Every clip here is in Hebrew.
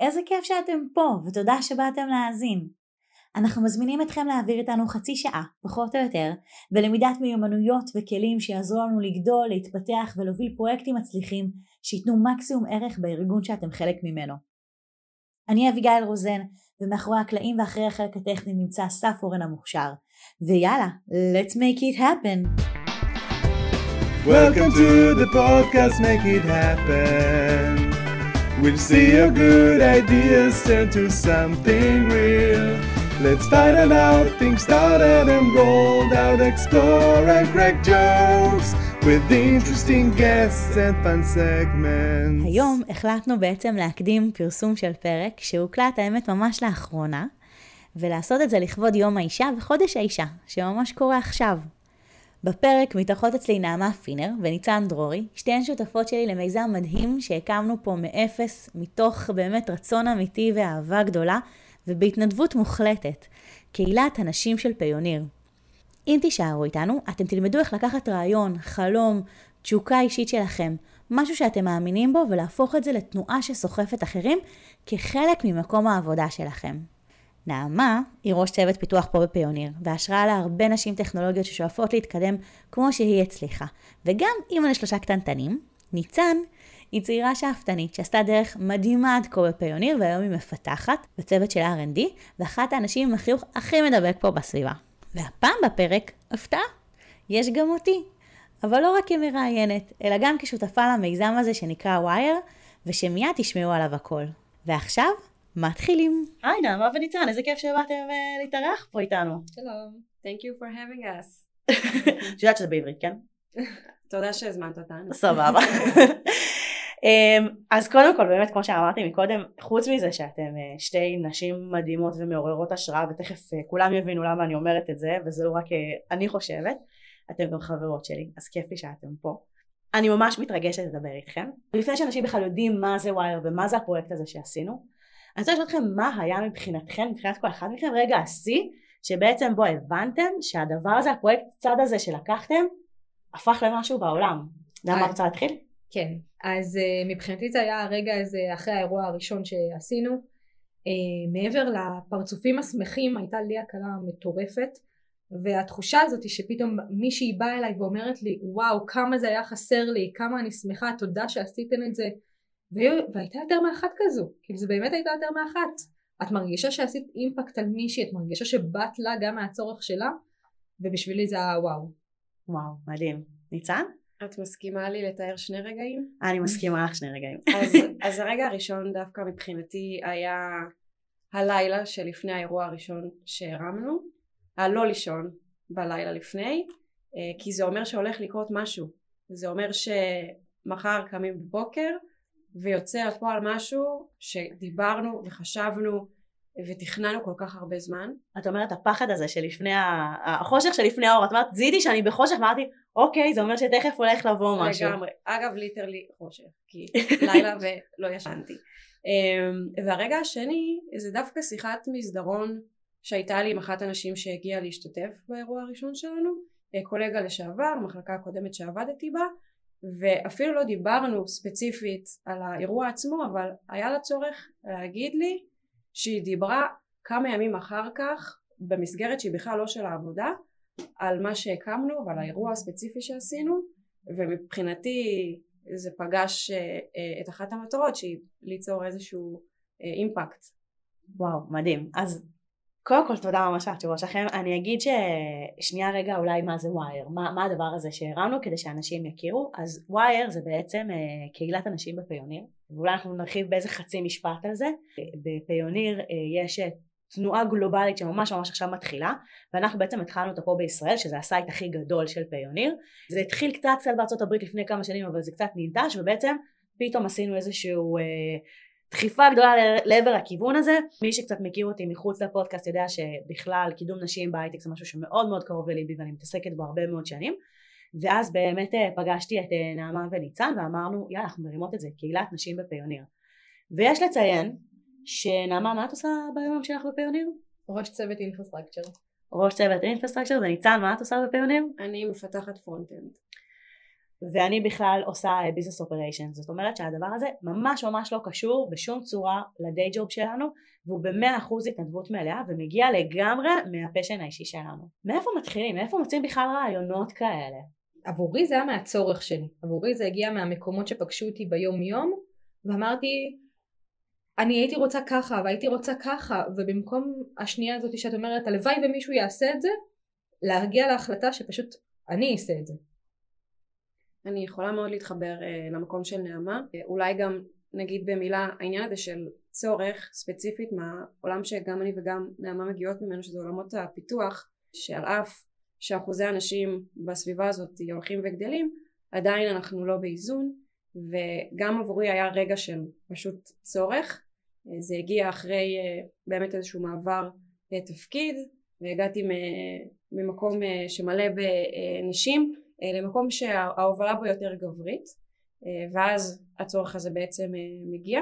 איזה כיף שאתם פה, ותודה שבאתם להאזין. אנחנו מזמינים אתכם להעביר איתנו חצי שעה, פחות או יותר, בלמידת מיומנויות וכלים שיעזרו לנו לגדול, להתפתח ולהוביל פרויקטים מצליחים שייתנו מקסימום ערך בארגון שאתם חלק ממנו. אני אביגיל רוזן, ומאחורי הקלעים ואחרי החלק הטכני נמצא אסף אורן המוכשר. ויאללה, let's make it happen. Welcome to the podcast Make It Happen. We'll see your good ideas turn to something real. Let's find out how things started and rolled out, explore and crack jokes with interesting guests and fun segments. היום החלטנו בעצם להקדים פרסום של פרק שהוקלט האמת ממש לאחרונה, ולעשות את זה לכבוד יום האישה וחודש האישה, שממש קורה עכשיו. בפרק מתארחות אצלי נעמה פינר וניצן דרורי, שתיהן שותפות שלי למיזם מדהים שהקמנו פה מאפס, מתוך באמת רצון אמיתי ואהבה גדולה, ובהתנדבות מוחלטת, קהילת הנשים של פיוניר. אם תישארו איתנו, אתם תלמדו איך לקחת רעיון, חלום, תשוקה אישית שלכם, משהו שאתם מאמינים בו, ולהפוך את זה לתנועה שסוחפת אחרים כחלק ממקום העבודה שלכם. נעמה היא ראש צוות פיתוח פה בפיוניר, והשראה להרבה נשים טכנולוגיות ששואפות להתקדם כמו שהיא הצליחה. וגם אימא לשלושה קטנטנים, ניצן היא צעירה שאפתנית שעשתה דרך מדהימה עד כה בפיוניר והיום היא מפתחת בצוות של R&D ואחת האנשים עם החיוך הכי מדבק פה בסביבה. והפעם בפרק, הפתעה, יש גם אותי. אבל לא רק כמראיינת, אלא גם כשותפה למיזם הזה שנקרא ווייר, ושמיד תשמעו עליו הכל. ועכשיו, מתחילים. היי נעמה וניצן, איזה כיף שבאתם uh, להתארח פה איתנו. שלום, thank you for having us. את יודעת שזה בעברית, כן? תודה שהזמנת אותנו. סבבה. אמ, אז קודם כל באמת כמו שאמרתי מקודם חוץ מזה שאתם אה, שתי נשים מדהימות ומעוררות השראה ותכף אה, כולם יבינו למה אני אומרת את זה וזה לא רק אני חושבת אתם גם חברות שלי אז כיף לי שאתם פה אני ממש מתרגשת לדבר איתכם לפני שאנשים בכלל יודעים מה זה ווייר ומה זה הפרויקט הזה שעשינו אני רוצה לשאול אתכם מה היה מבחינתכם, מבחינת כל אחד מכם, רגע השיא, שבעצם בו הבנתם שהדבר הזה, הפרויקט צד הזה שלקחתם, הפך למשהו בעולם. למה רוצה להתחיל? כן, אז uh, מבחינתי זה היה הרגע הזה אחרי האירוע הראשון שעשינו. Uh, מעבר לפרצופים השמחים הייתה לי הקלה מטורפת והתחושה הזאת שפתאום מישהי באה אליי ואומרת לי וואו כמה זה היה חסר לי כמה אני שמחה תודה שעשיתן את זה והייתה יותר מאחת כזו, כאילו זה באמת הייתה יותר מאחת. את מרגישה שעשית אימפקט על מישהי, את מרגישה שבאת לה גם מהצורך שלה, ובשבילי זה היה וואו. וואו, מדהים. ניצן? את מסכימה לי לתאר שני רגעים? אני מסכימה לך שני רגעים. אז, אז הרגע הראשון דווקא מבחינתי היה הלילה שלפני האירוע הראשון שהרמנו, הלא לישון בלילה לפני, אה, כי זה אומר שהולך לקרות משהו. זה אומר שמחר קמים בבוקר, ויוצא לפועל משהו שדיברנו וחשבנו ותכננו כל כך הרבה זמן. את אומרת הפחד הזה שלפני, החושך שלפני האור, את אומרת זיהיתי שאני בחושך ואמרתי אוקיי זה אומר שתכף הולך לבוא משהו. לגמרי, אגב ליטרלי חושך, כי לילה ולא ישנתי. אמ, והרגע השני זה דווקא שיחת מסדרון שהייתה לי עם אחת הנשים שהגיעה להשתתף באירוע הראשון שלנו, קולגה לשעבר, מחלקה הקודמת שעבדתי בה ואפילו לא דיברנו ספציפית על האירוע עצמו אבל היה לה צורך להגיד לי שהיא דיברה כמה ימים אחר כך במסגרת שהיא בכלל לא של העבודה על מה שהקמנו ועל האירוע הספציפי שעשינו ומבחינתי זה פגש אה, אה, את אחת המטרות שהיא ליצור איזשהו אה, אימפקט. וואו מדהים אז קודם כל תודה ממש על התשובות שלכם. אני אגיד ששנייה רגע אולי מה זה ווייר, מה, מה הדבר הזה שהרמנו כדי שאנשים יכירו. אז ווייר זה בעצם אה, קהילת נשים בפיוניר, ואולי אנחנו נרחיב באיזה חצי משפט על זה. בפיוניר אה, יש תנועה גלובלית שממש ממש עכשיו מתחילה, ואנחנו בעצם התחלנו אותה פה בישראל, שזה ה site הכי גדול של פיוניר. זה התחיל קצת קצת בארצות הברית לפני כמה שנים, אבל זה קצת ננטש, ובעצם פתאום עשינו איזשהו... אה, דחיפה גדולה לעבר הכיוון הזה. מי שקצת מכיר אותי מחוץ לפודקאסט יודע שבכלל קידום נשים בהייטק זה משהו שמאוד מאוד קרוב לליבי ואני מתעסקת בו הרבה מאוד שנים. ואז באמת אה, פגשתי את אה, נעמה וניצן ואמרנו יאללה אנחנו מרימות את זה קהילת נשים בפיוניר. ויש לציין שנעמה מה את עושה ביום שלך בפיוניר? ראש צוות infrastructure. ראש צוות infrastructure וניצן מה את עושה בפיוניר? אני מפתחת front-end. ואני בכלל עושה business operation זאת אומרת שהדבר הזה ממש ממש לא קשור בשום צורה ל day job שלנו והוא במאה אחוז התנדבות מלאה ומגיע לגמרי מהפשן האישי שלנו מאיפה מתחילים? מאיפה מוצאים בכלל רעיונות כאלה? עבורי זה היה מהצורך שלי עבורי זה הגיע מהמקומות שפגשו אותי ביום יום ואמרתי אני הייתי רוצה ככה והייתי רוצה ככה ובמקום השנייה הזאת שאת אומרת הלוואי ומישהו יעשה את זה להגיע להחלטה שפשוט אני אעשה את זה אני יכולה מאוד להתחבר uh, למקום של נעמה. uh, אולי גם נגיד במילה העניין הזה של צורך ספציפית מהעולם שגם אני וגם נעמה מגיעות ממנו שזה עולמות הפיתוח שעל אף שאחוזי הנשים בסביבה הזאת הולכים וגדלים עדיין אנחנו לא באיזון. וגם עבורי היה רגע של פשוט צורך. uh, זה הגיע אחרי באמת איזשהו מעבר תפקיד והגעתי ממקום שמלא בנשים. אה, למקום שההובלה בו יותר גברית אה, ואז הצורך הזה בעצם אה, מגיע.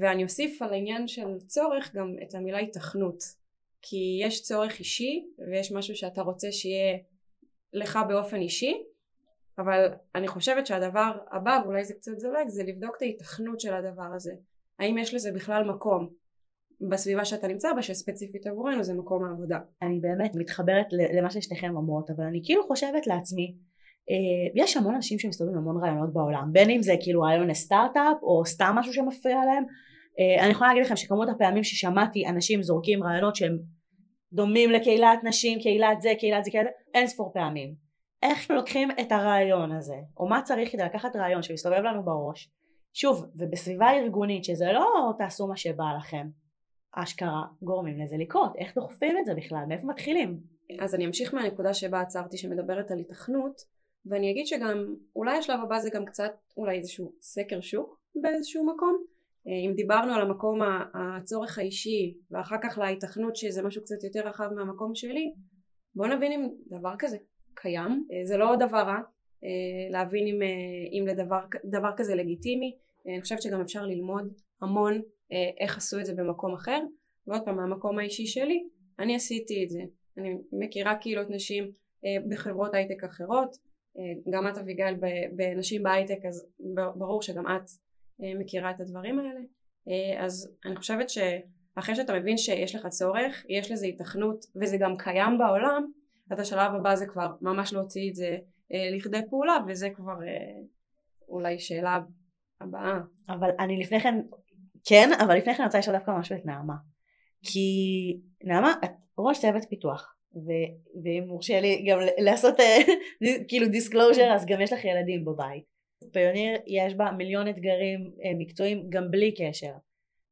ואני אוסיף על העניין של צורך גם את המילה התכנות כי יש צורך אישי ויש משהו שאתה רוצה שיהיה לך באופן אישי אבל אני חושבת שהדבר הבא ואולי זה קצת זולג זה לבדוק את ההיתכנות של הדבר הזה. האם יש לזה בכלל מקום בסביבה שאתה נמצא בה שספציפית עבורנו זה מקום העבודה. אני באמת מתחברת למה ששתיכן אומרות אבל אני כאילו חושבת לעצמי אה, יש המון אנשים שמסתובבים המון רעיונות בעולם בין אם זה כאילו רעיון לסטארט-אפ או סתם משהו שמפריע להם אה, אני יכולה להגיד לכם שכמות הפעמים ששמעתי אנשים זורקים רעיונות שהם דומים לקהילת נשים, קהילת זה, קהילת זה, זה, אין ספור פעמים. איך לוקחים את הרעיון הזה, או מה צריך כדי לקחת רעיון שמסתובב לנו בראש, שוב, ובסביבה ארגונית שזה לא תעשו מה שבא לכם, אשכרה גורמים לזה לקרות, איך דוחפים את זה בכלל, מאיפה מתחילים? אז אני אמשיך מהנקודה שבה עצרתי שמדברת על התכנות ואני אגיד שגם אולי השלב הבא זה גם קצת אולי איזשהו סקר שוק באיזשהו מקום. אה, אם דיברנו על המקום הצורך האישי ואחר כך להיתכנות שזה משהו קצת יותר רחב מהמקום שלי בוא נבין אם דבר כזה קיים. אה, זה לא דבר רע אה, להבין אם, אם לדבר דבר כזה לגיטימי. אני חושבת שגם אפשר ללמוד המון איך עשו את זה במקום אחר. ועוד פעם מהמקום האישי שלי אני עשיתי את זה. אני מכירה קהילות נשים בחברות הייטק אחרות. אה, גם את אביגיל בנשים בהייטק אז ברור שגם את אה, מכירה את הדברים האלה. אה, אז אני חושבת שאחרי שאתה מבין שיש לך צורך יש לזה התכנות וזה גם קיים בעולם אז השלב הבא זה כבר ממש להוציא את זה לכדי פעולה וזה כבר אולי שאלה הבאה. אבל אני לפני כן כן אבל לפני כן אני רוצה לשאול דווקא משהו את נעמה כי נעמה את ראש צוות פיתוח ואם מורשה לי גם לעשות אה, כאילו disclosure אז גם יש לך ילדים בבית. פיוניר יש בה מיליון אתגרים אה, מקצועיים גם בלי קשר.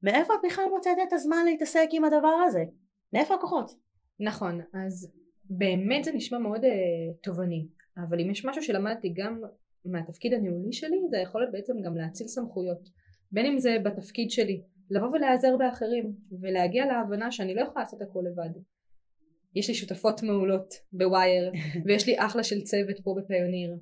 מאיפה את בכלל מוצאת את הזמן להתעסק עם הדבר הזה? מאיפה הכוחות? נכון, אז באמת זה נשמע מאוד אה, תובעני, אבל אם יש משהו שלמדתי גם מהתפקיד הניהולי שלי זה היכולת בעצם גם להאציל סמכויות בין אם זה בתפקיד שלי לבוא ולהיעזר באחרים ולהגיע להבנה שאני לא יכולה לעשות הכל לבד. יש לי שותפות מעולות בווייר ויש לי אחלה של צוות פה בפיוניר.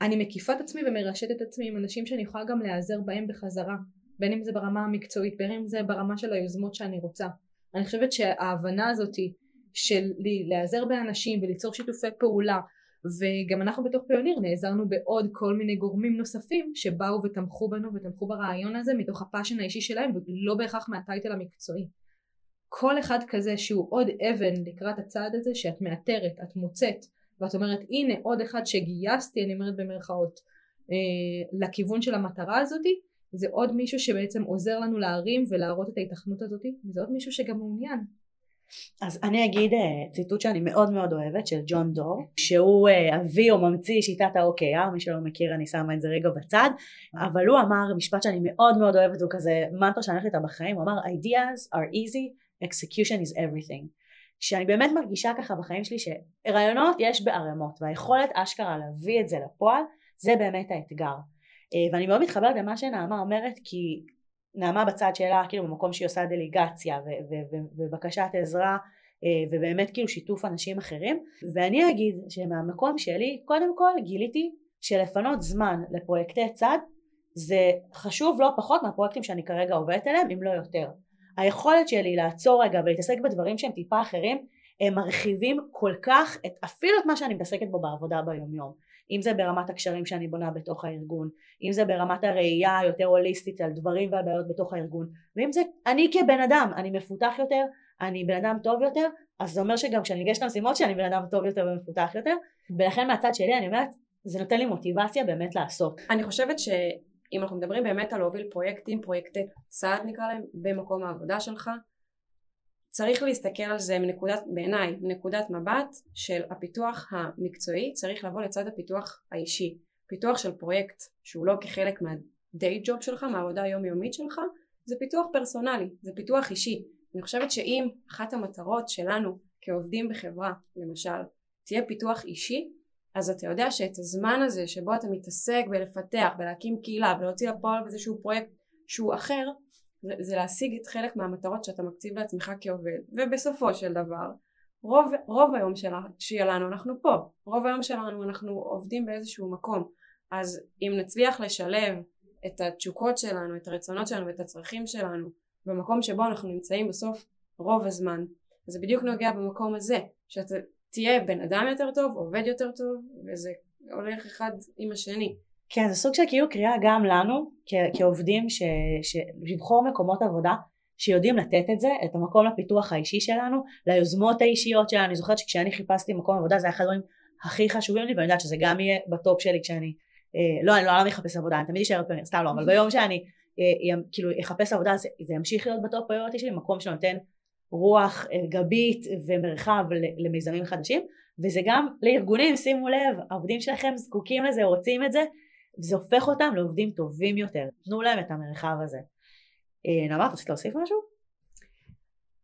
אני מקיפה את עצמי ומרשתת את עצמי עם אנשים שאני יכולה גם להיעזר בהם בחזרה בין אם זה ברמה המקצועית בין אם זה ברמה של היוזמות שאני רוצה. אני חושבת שההבנה הזאתי של להיעזר באנשים וליצור שיתופי פעולה וגם אנחנו בתוך פיוניר נעזרנו בעוד כל מיני גורמים נוספים שבאו ותמכו בנו ותמכו ברעיון הזה מתוך ה passion האישי שלהם ולא בהכרח מה title המקצועי. כל אחד כזה שהוא עוד אבן לקראת הצעד הזה שאת מאתרת, את מוצאת ואת אומרת הנה עוד אחד שגייסתי אני אומרת במרכאות אה, לכיוון של המטרה הזאתי זה עוד מישהו שבעצם עוזר לנו להרים ולהראות את ההיתכנות הזאתי וזה עוד מישהו שגם מעוניין אז אני אגיד uh, ציטוט שאני מאוד מאוד אוהבת של ג'ון דור שהוא uh, אבי או ממציא שיטת ה-OKR מי שלא מכיר אני שמה את זה רגע בצד אבל הוא אמר משפט שאני מאוד מאוד אוהבת הוא כזה מנטרה שאני הולכת איתה בחיים הוא אמר ideas are easy execution is everything שאני באמת מרגישה ככה בחיים שלי שרעיונות יש בערימות והיכולת אשכרה להביא את זה לפועל זה באמת האתגר. אה, ואני מאוד מתחברת למה שנעמה אומרת כי נעמה בצד שלה כאילו במקום שהיא עושה דליגציה ובקשת עזרה אה, ובאמת כאילו שיתוף אנשים אחרים. ואני אגיד שמהמקום שלי קודם כל גיליתי שלפנות זמן לפרויקטי צד זה חשוב לא פחות מהפרויקטים שאני כרגע עובדת עליהם אם לא יותר. היכולת שלי לעצור רגע ולהתעסק בדברים שהם טיפה אחרים הם מרחיבים כל כך את, אפילו את מה שאני מתעסקת בו בעבודה ביום יום אם זה ברמת הקשרים שאני בונה בתוך הארגון, אם זה ברמת הראייה היותר הוליסטית על דברים ועל בעיות בתוך הארגון, ואם זה אני כבן אדם, אני מפותח יותר, אני בן אדם טוב יותר, אז זה אומר שגם כשאני ניגשת למשימות שאני בן אדם טוב יותר ומפותח יותר, ולכן מהצד שלי אני אומרת, זה נותן לי מוטיבציה באמת לעשות. אני חושבת שאם אנחנו מדברים באמת על להוביל פרויקטים, פרויקטי צעד נקרא להם, במקום העבודה שלך, צריך להסתכל על זה מנקודת, בעיניי, מנקודת מבט של הפיתוח המקצועי צריך לבוא לצד הפיתוח האישי. פיתוח של פרויקט שהוא לא כחלק מהדיי ג'וב שלך, מהעבודה היומיומית שלך, זה פיתוח פרסונלי, זה פיתוח אישי. אני חושבת שאם אחת המטרות שלנו כעובדים בחברה, למשל, תהיה פיתוח אישי, אז אתה יודע שאת הזמן הזה שבו אתה מתעסק בלפתח, בלהקים קהילה, ולהוציא לפועל איזשהו פרויקט שהוא אחר, זה, להשיג את חלק מהמטרות שאתה מקציב לעצמך כעובד. ובסופו של דבר רוב, רוב היום שלה, שלנו אנחנו פה. רוב היום שלנו אנחנו עובדים באיזשהו מקום. אז אם נצליח לשלב את התשוקות שלנו את הרצונות שלנו ואת הצרכים שלנו במקום שבו אנחנו נמצאים בסוף רוב הזמן זה בדיוק נוגע במקום הזה שאתה תהיה בן אדם יותר טוב עובד יותר טוב וזה הולך אחד עם השני כן, זה סוג של כאילו קריאה גם לנו כ- כעובדים ש- ש- לבחור מקומות עבודה שיודעים לתת את זה, את המקום לפיתוח האישי שלנו, ליוזמות האישיות שלנו. אני זוכרת שכשאני חיפשתי מקום עבודה זה היה אחד הדברים הכי חשובים לי ואני יודעת שזה גם יהיה ב top שלי כשאני, אה, לא, אני לא לעולם אחפש עבודה, אני תמיד אשאר פיוניר, סתם לא, אבל ביום שאני אה, כאילו אחפש עבודה זה, זה ימשיך להיות ב top priority שלי, מקום שנותן רוח אה, גבית ומרחב למיזמים חדשים, וזה גם לארגונים, שימו לב, העובדים שלכם זקוקים לזה, רוצים את זה, וזה הופך אותם לעובדים טובים יותר. תנו להם את המרחב הזה. אה, נעמה, את רצית להוסיף משהו?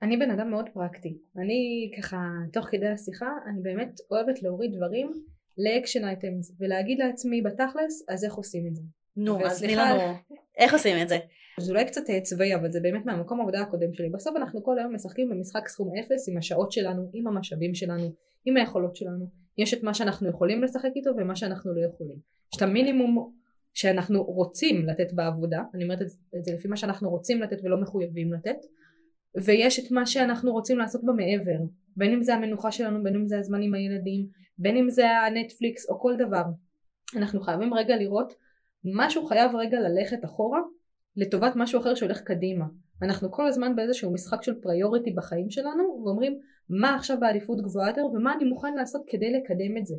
אני בן אדם מאוד פרקטי. אני ככה, תוך כדי השיחה, אני באמת אוהבת להוריד דברים לאקשן אייטמס, ולהגיד לעצמי בתכלס, אז איך עושים את זה? נו, אז תני לנו, איך עושים את זה? זה אולי קצת אה, צבאי, אבל זה באמת מהמקום העבודה הקודם שלי. בסוף אנחנו כל היום משחקים במשחק סכום אפס עם השעות שלנו, עם המשאבים שלנו, עם היכולות שלנו. יש את מה שאנחנו יכולים לשחק איתו ומה שאנחנו לא יכולים. יש את המינימום שאנחנו רוצים לתת בעבודה, אני אומרת את זה לפי מה שאנחנו רוצים לתת ולא מחויבים לתת, ויש את מה שאנחנו רוצים לעשות במעבר, בין אם זה המנוחה שלנו, בין אם זה הזמן עם הילדים, בין אם זה הנטפליקס או כל דבר. אנחנו חייבים רגע לראות משהו חייב רגע ללכת אחורה לטובת משהו אחר שהולך קדימה. אנחנו כל הזמן באיזשהו משחק של פריוריטי בחיים שלנו ואומרים מה עכשיו בעדיפות גבוהה יותר ומה אני מוכן לעשות כדי לקדם את זה.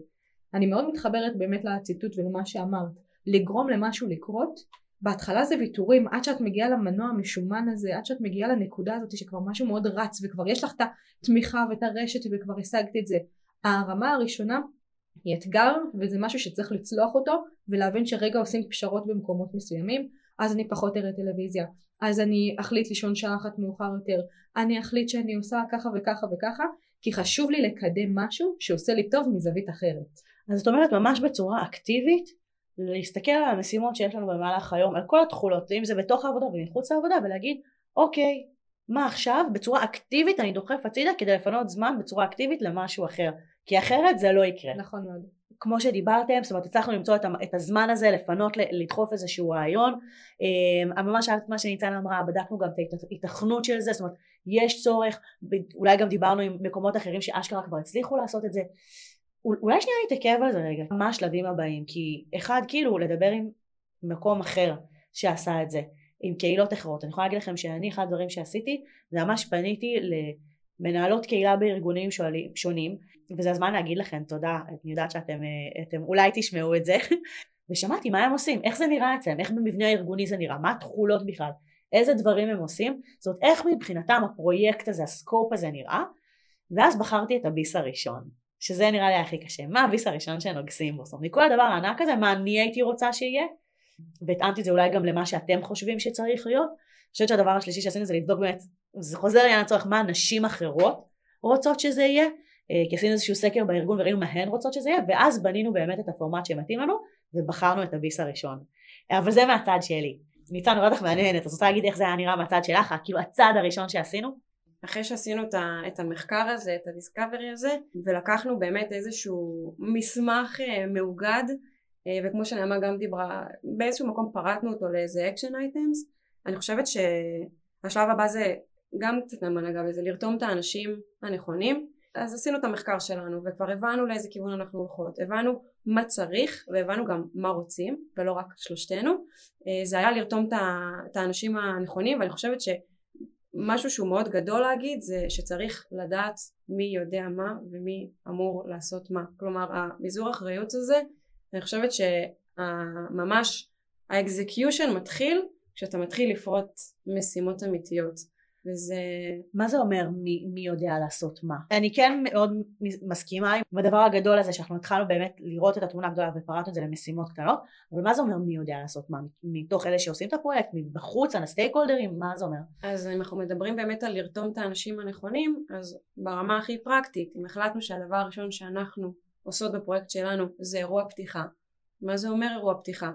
אני מאוד מתחברת באמת לציטוט ולמה שאמרת. לגרום למשהו לקרות, בהתחלה זה ויתורים, עד שאת מגיעה למנוע המשומן הזה, עד שאת מגיעה לנקודה הזאת שכבר משהו מאוד רץ וכבר יש לך את התמיכה ואת הרשת וכבר השגת את זה. הרמה הראשונה היא אתגר וזה משהו שצריך לצלוח אותו ולהבין שרגע עושים פשרות במקומות מסוימים אז אני פחות אראה טלוויזיה אז אני אחליט לישון שעה אחת מאוחר יותר אני אחליט שאני עושה ככה וככה וככה כי חשוב לי לקדם משהו שעושה לי טוב מזווית אחרת אז זאת אומרת ממש בצורה אקטיבית להסתכל על המשימות שיש לנו במהלך היום, על כל התכולות, אם זה בתוך העבודה ומחוץ לעבודה ולהגיד אוקיי, מה עכשיו? בצורה אקטיבית אני דוחף הצידה כדי לפנות זמן בצורה אקטיבית למשהו אחר, כי אחרת זה לא יקרה. נכון מאוד. כמו שדיברתם, זאת אומרת הצלחנו למצוא את הזמן הזה, לפנות, לדחוף איזשהו רעיון. אמ, ממש מה שניצן אמרה, בדקנו גם את ההיתכנות של זה, זאת אומרת יש צורך, אולי גם דיברנו עם מקומות אחרים שאשכרה כבר הצליחו לעשות את זה. אולי שנייה נתעכב על זה רגע, מה השלבים הבאים, כי אחד כאילו לדבר עם מקום אחר שעשה את זה, עם קהילות אחרות, אני יכולה להגיד לכם שאני אחד הדברים שעשיתי, זה ממש פניתי למנהלות קהילה בארגונים שונים, וזה הזמן להגיד לכם תודה, אני יודעת שאתם אה, אתם, אולי תשמעו את זה, ושמעתי מה הם עושים, איך זה נראה אצלם, איך במבנה הארגוני זה נראה, מה התכולות בכלל, איזה דברים הם עושים, זאת איך מבחינתם הפרויקט הזה, הסקופ הזה נראה, ואז בחרתי את הביס הראשון. שזה נראה לי הכי קשה. מה הביס הראשון שנוגסים בו? זאת אומרת, מכל הדבר הענק הזה, מה אני הייתי רוצה שיהיה? והתאמתי את זה אולי גם למה שאתם חושבים שצריך להיות. אני חושבת שהדבר השלישי שעשינו זה לבדוק באמת, זה חוזר לעניין הצורך מה נשים אחרות רוצות שזה יהיה, כי עשינו איזשהו סקר בארגון וראינו מה הן רוצות שזה יהיה, ואז בנינו באמת את הפורמט שמתאים לנו, ובחרנו את הביס הראשון. אבל זה מהצד שלי. ניצן נורא לך מעניינת, אז רוצה להגיד איך זה היה נראה מהצד שלך, כאילו הצעד הראשון שעשינו? אחרי שעשינו את המחקר הזה, את ה discovery הזה, ולקחנו באמת איזשהו מסמך אה, מאוגד, אה, וכמו שנעמה גם דיברה, באיזשהו מקום פרטנו אותו לאיזה action items, אני חושבת שהשלב הבא זה גם קצת נעמה נגע בזה, לרתום את האנשים הנכונים, אז עשינו את המחקר שלנו וכבר הבנו לאיזה כיוון אנחנו הולכות. הבנו מה צריך והבנו גם מה רוצים ולא רק שלושתנו. אה, זה היה לרתום את האנשים הנכונים ואני חושבת שמשהו שהוא מאוד גדול להגיד זה שצריך לדעת מי יודע מה ומי אמור לעשות מה. כלומר המזעור אחריות הזה אני חושבת שממש ה execution מתחיל כשאתה מתחיל לפרוט משימות אמיתיות וזה... מה זה אומר מי, מי יודע לעשות מה? אני כן מאוד מסכימה עם הדבר הגדול הזה שאנחנו התחלנו באמת לראות את התמונה הגדולה ופרטנו את זה למשימות קטנות אבל מה זה אומר מי יודע לעשות מה? מתוך אלה שעושים את הפרויקט? מבחוץ? על הסטייק הולדרים? מה זה אומר? אז אם אנחנו מדברים באמת על לרתום את האנשים הנכונים אז ברמה הכי פרקטית אם החלטנו שהדבר הראשון שאנחנו עושות בפרויקט שלנו זה אירוע פתיחה מה זה אומר אירוע פתיחה?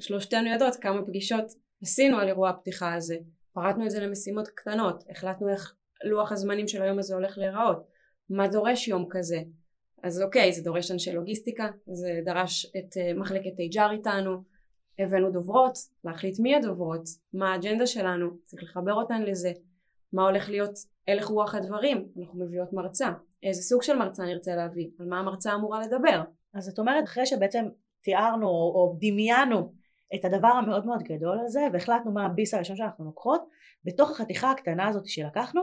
שלושתנו יודעות כמה פגישות עשינו על אירוע הפתיחה הזה פרטנו את זה למשימות קטנות, החלטנו איך לוח הזמנים של היום הזה הולך להיראות, מה דורש יום כזה, אז אוקיי זה דורש אנשי לוגיסטיקה, זה דרש את uh, מחלקת HR איתנו, הבאנו דוברות, להחליט מי הדוברות, מה האג'נדה שלנו, צריך לחבר אותן לזה, מה הולך להיות הלך רוח הדברים, אנחנו מביאות מרצה, איזה סוג של מרצה נרצה להביא, על מה המרצה אמורה לדבר. אז את אומרת אחרי שבעצם תיארנו או דמיינו את הדבר המאוד מאוד גדול הזה והחלטנו מה הביס הראשון שאנחנו לוקחות בתוך החתיכה הקטנה הזאת שלקחנו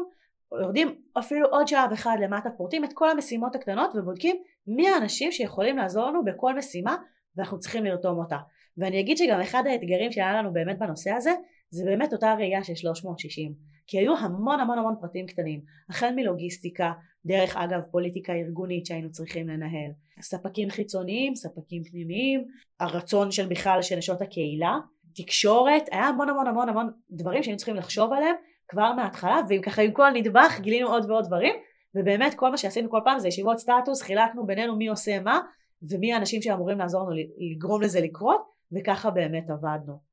יורדים אפילו עוד שלב אחד למטה פורטים את כל המשימות הקטנות ובודקים מי האנשים שיכולים לעזור לנו בכל משימה ואנחנו צריכים לרתום אותה. ואני אגיד שגם אחד האתגרים שהיה לנו באמת בנושא הזה זה באמת אותה ראייה של 360 כי היו המון המון המון פרטים קטנים. החל מלוגיסטיקה דרך אגב פוליטיקה ארגונית שהיינו צריכים לנהל. ספקים חיצוניים ספקים פנימיים הרצון של בכלל של נשות הקהילה. תקשורת היה המון המון המון המון דברים שהיינו צריכים לחשוב עליהם כבר מההתחלה ואם ככה עם כל נדבך גילינו עוד ועוד דברים. ובאמת כל מה שעשינו כל פעם זה ישיבות סטטוס חילקנו בינינו מי עושה מה ומי האנשים שאמורים לעזור לנו לגרום לזה לקרות וככה באמת עבדנו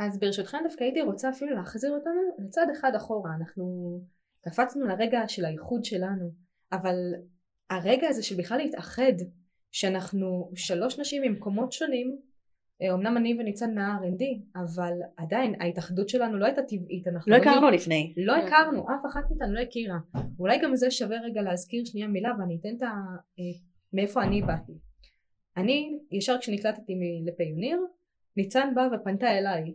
אז ברשותכם דווקא הייתי רוצה אפילו להחזיר אותנו לצד אחד אחורה. אנחנו קפצנו לרגע של האיחוד שלנו אבל הרגע הזה של בכלל להתאחד שאנחנו שלוש נשים ממקומות שונים אמנם אני וניצן מה-R&D אבל עדיין ההתאחדות שלנו לא הייתה טבעית לא הכרנו לא לפני. לא הכרנו אף אחת מאיתנו לא הכירה. אולי גם זה שווה רגע להזכיר שנייה מילה ואני אתן את ה... אה, מאיפה אני באתי. אני ישר כשנקלטתי לפיוניר ניצן באה ופנתה אליי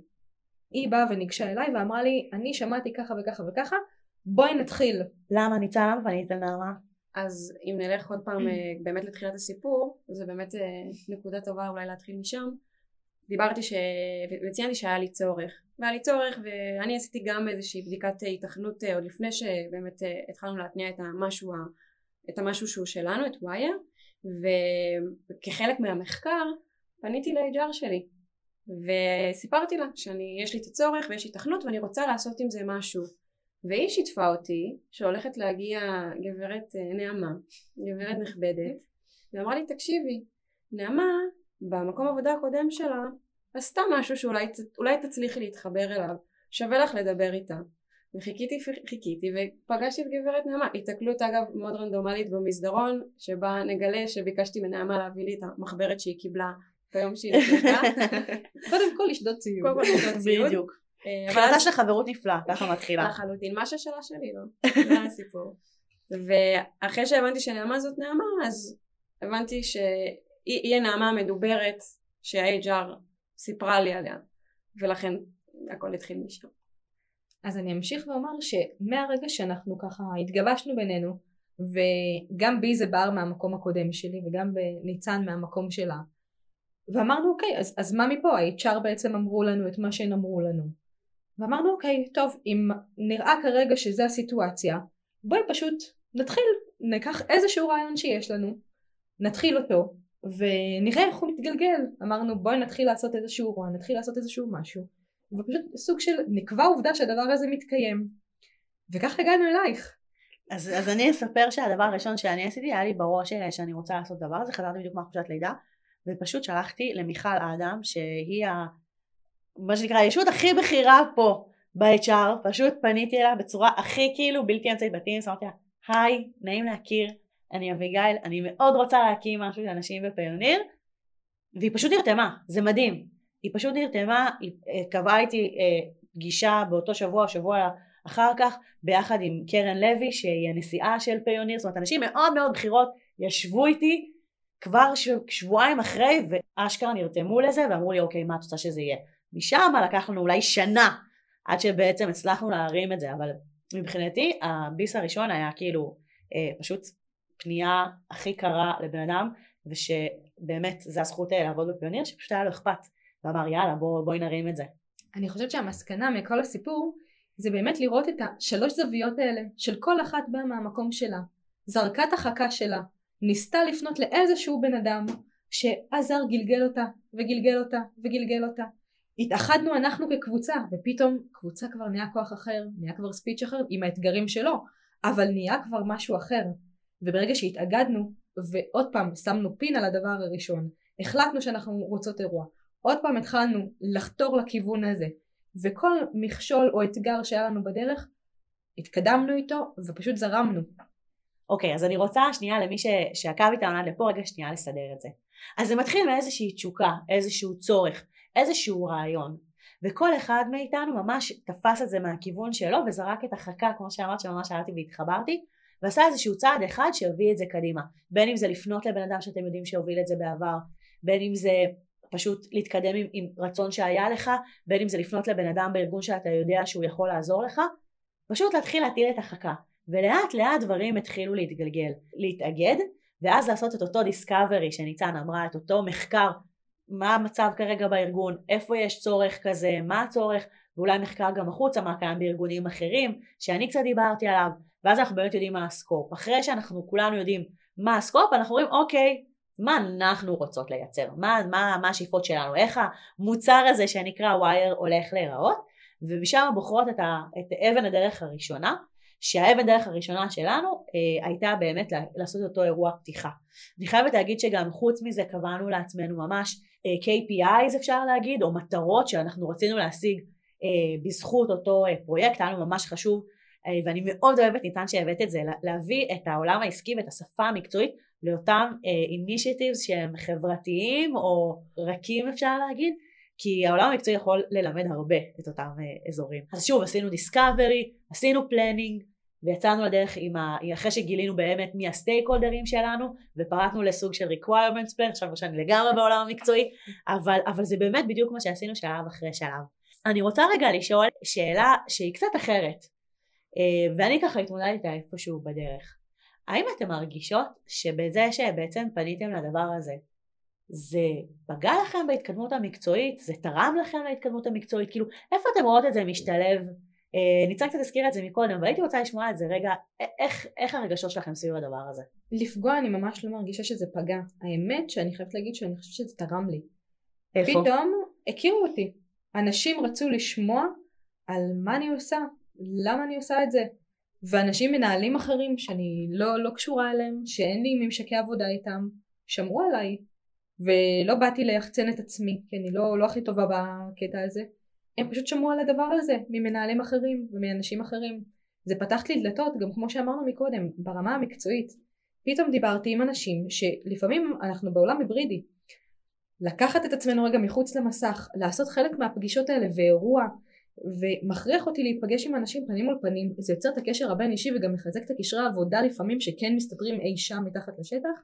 היא באה וניגשה אליי ואמרה לי אני שמעתי ככה וככה וככה בואי נתחיל. למה? ניצן למה ואני אתן למה אז אם נלך עוד פעם אה, באמת לתחילת הסיפור זה באמת אה, נקודה טובה אולי להתחיל משם. דיברתי ש... וציינתי שהיה לי צורך. והיה לי צורך ואני עשיתי גם איזושהי בדיקת היתכנות אה, עוד לפני שבאמת התחלנו להתניע את המשהו, את המשהו שהוא שלנו את ווייר וכחלק מהמחקר פניתי ל-HR שלי וסיפרתי לה שיש לי את הצורך ויש היתכנות ואני רוצה לעשות עם זה משהו והיא שיתפה אותי שהולכת להגיע גברת אה, נעמה, גברת נכבדת, ואמרה לי תקשיבי, נעמה במקום עבודה הקודם שלה עשתה משהו שאולי תצליחי להתחבר אליו, שווה לך לדבר איתה. וחיכיתי חיכיתי ופגשתי את גברת נעמה, התקלות אגב מאוד רנדומלית במסדרון שבה נגלה שביקשתי מנעמה להביא לי את המחברת שהיא קיבלה ביום שהיא נכנסה. קודם כל לשדות ציוד. קודם כל לשדות ציוד. בדיוק. תחילתה של חברות נפלאה, ככה מתחילה. לחלוטין, מה ששלה שלי לא, זה הסיפור. ואחרי שהבנתי שנעמה זאת נעמה, אז הבנתי שהיא הנעמה המדוברת שה-HR סיפרה לי עליה, ולכן הכל התחיל משם. אז אני אמשיך ואומר שמהרגע שאנחנו ככה התגבשנו בינינו, וגם בי זה בער מהמקום הקודם שלי, וגם בניצן מהמקום שלה, ואמרנו אוקיי, אז, אז מה מפה? ה-HR בעצם אמרו לנו את מה שהן אמרו לנו. ואמרנו אוקיי טוב אם נראה כרגע שזה הסיטואציה בואי פשוט נתחיל ניקח איזשהו רעיון שיש לנו נתחיל אותו ונראה איך הוא מתגלגל. אמרנו בואי נתחיל לעשות איזשהו רוע נתחיל לעשות איזשהו משהו. ופשוט סוג של נקבע עובדה שהדבר הזה מתקיים. וכך הגענו אלייך. אז, אז אני אספר שהדבר הראשון שאני עשיתי היה לי בראש שאני רוצה לעשות דבר הזה חזרתי בדיוק מהחופשת לידה ופשוט שלחתי למיכל אדם שהיא ה... מה שנקרא הישות הכי בכירה פה ב-HR, פשוט פניתי אליה בצורה הכי כאילו בלתי אמצעית בטימס, אמרתי לה היי נעים להכיר אני אביגיל אני מאוד רוצה להקים משהו לאנשים בפיוניר והיא פשוט נרתמה זה מדהים. היא פשוט נרתמה היא אה, קבעה איתי אה, פגישה באותו שבוע שבוע אחר כך ביחד עם קרן לוי שהיא הנשיאה של פיוניר, זאת אומרת אנשים מאוד מאוד בכירות ישבו איתי כבר. שבועיים אחרי ואשכרה נרתמו לזה ואמרו לי אוקיי מה את רוצה שזה יהיה. משם לקח לנו אולי שנה עד שבעצם הצלחנו להרים את זה אבל מבחינתי הביס הראשון היה כאילו אה, פשוט פנייה הכי קרה לבן אדם ושבאמת זה הזכות אה, לעבוד בפיוניר שפשוט היה לו אכפת ואמר יאללה בוא, בואי נרים את זה. אני חושבת שהמסקנה מכל הסיפור זה באמת לראות את השלוש זוויות האלה של כל אחת באה מהמקום שלה זרקה את החכה שלה ניסתה לפנות לאיזשהו בן אדם שעזר גלגל אותה וגלגל אותה וגלגל אותה. התאחדנו אנחנו כקבוצה ופתאום קבוצה כבר נהיה כוח אחר נהיה כבר ספיץ' אחר עם האתגרים שלו אבל נהיה כבר משהו אחר. וברגע שהתאגדנו ועוד פעם שמנו פין על הדבר הראשון החלטנו שאנחנו רוצות אירוע. עוד פעם התחלנו לחתור לכיוון הזה וכל מכשול או אתגר שהיה לנו בדרך התקדמנו איתו ופשוט זרמנו אוקיי, אז אני רוצה שנייה למי ש... שעקב איתנו עד לפה רגע שנייה לסדר את זה. אז זה מתחיל מאיזושהי תשוקה, איזשהו צורך, איזשהו רעיון. וכל אחד מאיתנו ממש תפס את זה מהכיוון שלו וזרק את החכה כמו שאמרת שממש שאלתי והתחברתי ועשה איזשהו צעד אחד שהביא את זה קדימה בין אם זה לפנות לבן אדם שאתם יודעים שהוביל את זה בעבר בין אם זה פשוט להתקדם עם, עם רצון שהיה לך בין אם זה לפנות לבן אדם בארגון שאתה יודע שהוא יכול לעזור לך פשוט להתחיל להטיל את החכה ולאט לאט דברים התחילו להתגלגל, להתאגד ואז לעשות את אותו discovery שניצן אמרה, את אותו מחקר מה המצב כרגע בארגון, איפה יש צורך כזה, מה הצורך ואולי מחקר גם החוצה מה קיים בארגונים אחרים שאני קצת דיברתי עליו ואז אנחנו באמת יודעים מה ה scope. אחרי שאנחנו כולנו יודעים מה ה scope אנחנו אומרים אוקיי מה אנחנו רוצות לייצר, מה, מה, מה השאיפות שלנו, איך המוצר הזה שנקרא ווייר הולך להיראות? ומשם בוחרות את, ה, את אבן הדרך הראשונה שהאבן דרך הראשונה שלנו אה, הייתה באמת לעשות אותו אירוע פתיחה. אני חייבת להגיד שגם חוץ מזה קבענו לעצמנו ממש אה, KPIs אפשר להגיד או מטרות שאנחנו רצינו להשיג אה, בזכות אותו אה, פרויקט, היה לנו ממש חשוב אה, ואני מאוד אוהבת ניתן שהבאת את זה להביא את העולם העסקי ואת השפה המקצועית לאותם אינישטיבס אה, שהם חברתיים או רכים אפשר להגיד כי העולם המקצועי יכול ללמד הרבה את אותם אה, אזורים. אז שוב עשינו discovery, עשינו planning ויצאנו לדרך עם ה... אחרי שגילינו באמת מי הסטייק הולדרים שלנו ופרטנו לסוג של requirements plan, עכשיו שאני לגמרי בעולם המקצועי, אבל, אבל זה באמת בדיוק מה שעשינו שלב אחרי שלב. אני רוצה רגע לשאול שאלה שהיא קצת אחרת אה, ואני ככה התמודדתי איתה איפשהו בדרך. האם אתן מרגישות שבזה שבעצם פניתם לדבר הזה זה פגע לכם בהתקדמות המקצועית? זה תרם לכם להתקדמות המקצועית? כאילו, איפה אתם רואות את זה משתלב? אה, ניצן קצת הזכירה את זה מקודם, אבל הייתי רוצה לשמוע את זה רגע, איך, איך הרגשות שלכם סביב הדבר הזה? לפגוע אני ממש לא מרגישה שזה פגע. האמת שאני חייבת להגיד שאני חושבת שזה תרם לי. איפה? פתאום הכירו אותי. אנשים רצו לשמוע על מה אני עושה, למה אני עושה את זה. ואנשים מנהלים אחרים שאני לא, לא קשורה אליהם, שאין לי ממשקי עבודה איתם, שמעו עליי, ולא באתי ליחצן את עצמי כי אני לא, לא הכי טובה בקטע הזה הם פשוט שמעו על הדבר הזה ממנהלים אחרים ומאנשים אחרים. זה פתח לי דלתות גם כמו שאמרנו מקודם ברמה המקצועית. פתאום דיברתי עם אנשים שלפעמים אנחנו בעולם היברידי. לקחת את עצמנו רגע מחוץ למסך לעשות חלק מהפגישות האלה ואירוע ומכריח אותי להיפגש עם אנשים פנים מול פנים זה יוצר את הקשר הבין אישי וגם מחזק את הקשרי העבודה לפעמים שכן מסתדרים אי שם מתחת לשטח.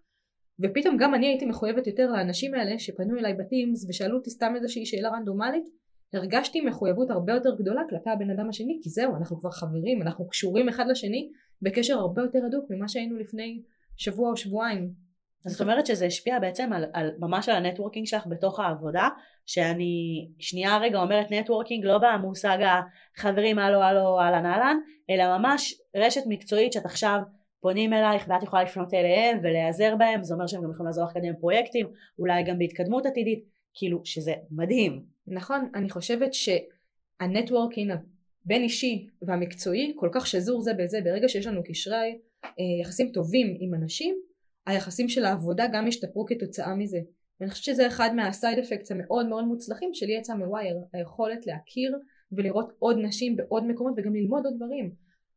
ופתאום גם אני הייתי מחויבת יותר לאנשים האלה שפנו אליי ב Teams ושאלו אותי סתם איזושהי שאלה רנדומלית הרגשתי מחויבות הרבה יותר גדולה כלפי הבן אדם השני כי זהו אנחנו כבר חברים אנחנו קשורים אחד לשני בקשר הרבה יותר הדוק ממה שהיינו לפני שבוע או שבועיים. זאת אומרת שזה השפיע בעצם על, על ממש על ה networking שלך בתוך העבודה שאני שנייה רגע אומרת networking לא במושג החברים הלו הלו אהלן אהלן אלא ממש רשת מקצועית שאת עכשיו פונים אלייך ואת יכולה לפנות אליהם ולהיעזר בהם זה אומר שהם גם יכולים לעזור לך לקדם פרויקטים אולי גם בהתקדמות עתידית כאילו שזה מדהים נכון אני חושבת שה networking הבין אישי והמקצועי כל כך שזור זה בזה ברגע שיש לנו קשרי אה, יחסים טובים עם אנשים היחסים של העבודה גם השתפרו כתוצאה מזה. ואני חושבת שזה אחד מה side effects המאוד מאוד מוצלחים שלי יצא מווייר היכולת להכיר ולראות עוד נשים בעוד מקומות וגם ללמוד עוד דברים.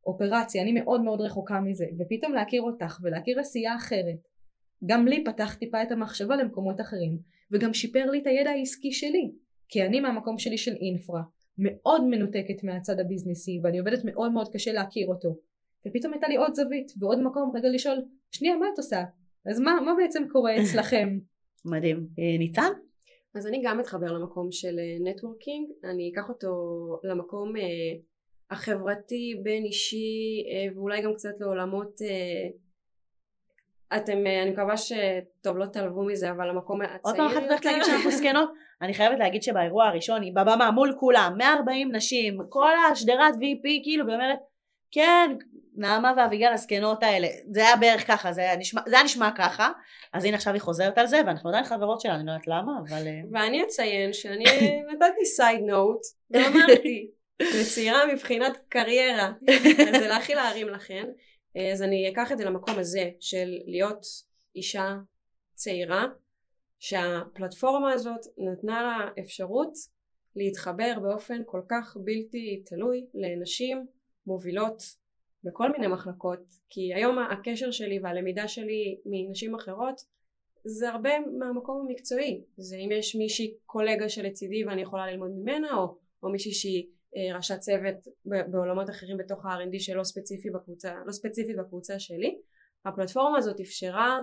אופרציה, אני מאוד מאוד רחוקה מזה, ופתאום להכיר אותך ולהכיר עשייה אחרת, גם לי פתח טיפה את המחשבה למקומות אחרים, וגם שיפר לי את הידע העסקי שלי, כי אני מהמקום שלי של אינפרה, מאוד מנותקת מהצד הביזנסי ואני עובדת מאוד מאוד קשה להכיר אותו ופתאום הייתה לי עוד זווית ועוד מקום רגע לשאול שנייה מה את עושה אז מה, מה בעצם קורה אצלכם מדהים. אה, ניצן? אז אני גם אתחבר למקום של נטוורקינג, אני אקח אותו למקום אה, החברתי, בין אישי, אה, ואולי גם קצת לעולמות, אה, אתם, אה, אני מקווה שטוב לא תעלבו מזה, אבל המקום הצעיר עוד פעם אחת הולכת להגיד שאנחנו זקנות? אני חייבת להגיד שבאירוע הראשון היא בבמה מול כולם, 140 נשים, כל השדרת VP כאילו, והיא אומרת, כן, נעמה ואביגל הזקנות האלה, זה היה בערך ככה, זה היה נשמע, זה היה נשמע ככה, אז הנה עכשיו היא חוזרת על זה, ואנחנו עדיין חברות שלה, אני לא יודעת למה, אבל... אה, ואני אציין שאני נתתי סייד נוט, ואמרתי, וצעירה מבחינת קריירה, אז זה להכי להרים לכן, אז אני אקח את זה למקום הזה של להיות אישה צעירה, שהפלטפורמה הזאת נתנה לה אפשרות להתחבר באופן כל כך בלתי תלוי לנשים מובילות בכל מיני מחלקות כי היום הקשר שלי והלמידה שלי מנשים אחרות זה הרבה מהמקום המקצועי. זה אם יש מישהי קולגה שלצידי ואני יכולה ללמוד ממנה או, או מישהי שהיא אה, ראשת צוות בעולמות אחרים בתוך ה-R&D שלא ספציפי בקבוצה, לא ספציפית בקבוצה שלי. הפלטפורמה הזאת אפשרה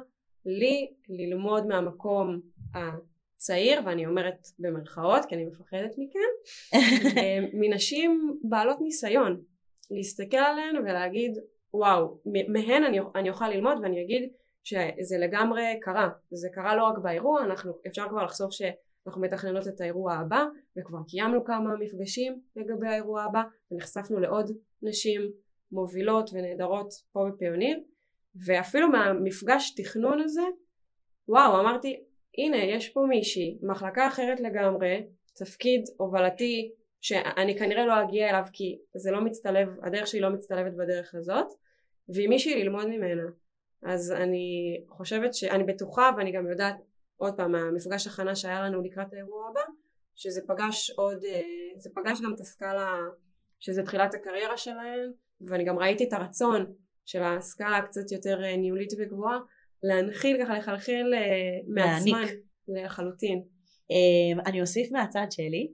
לי ללמוד מהמקום הצעיר ואני אומרת במרכאות כי אני מפחדת מכן אה, מנשים בעלות ניסיון. להסתכל עליהן ולהגיד וואו מהן אני, אני אוכל ללמוד? ואני אגיד שזה לגמרי קרה. זה קרה לא רק באירוע אנחנו אפשר כבר לחשוף שאנחנו מתכננות את האירוע הבא וכבר קיימנו כמה מפגשים לגבי האירוע הבא ונחשפנו לעוד נשים מובילות ונהדרות פה בפיוניר ואפילו מהמפגש תכנון הזה וואו אמרתי הנה יש פה מישהי מחלקה אחרת לגמרי תפקיד הובלתי שאני כנראה לא אגיע אליו כי זה לא מצטלב, הדרך שלי לא מצטלבת בדרך הזאת ועם מישהי ללמוד ממנה. אז אני חושבת שאני בטוחה ואני גם יודעת עוד פעם המפגש הכנה שהיה לנו לקראת האירוע הבא שזה פגש עוד, אה, זה פגש גם את הסקאלה שזה תחילת הקריירה שלהן ואני גם ראיתי את הרצון של הסקאלה הקצת יותר אה, ניהולית וגבוהה להנחיל ככה לחלחל אה, מעצמן לחלוטין. אני אוסיף מהצד שלי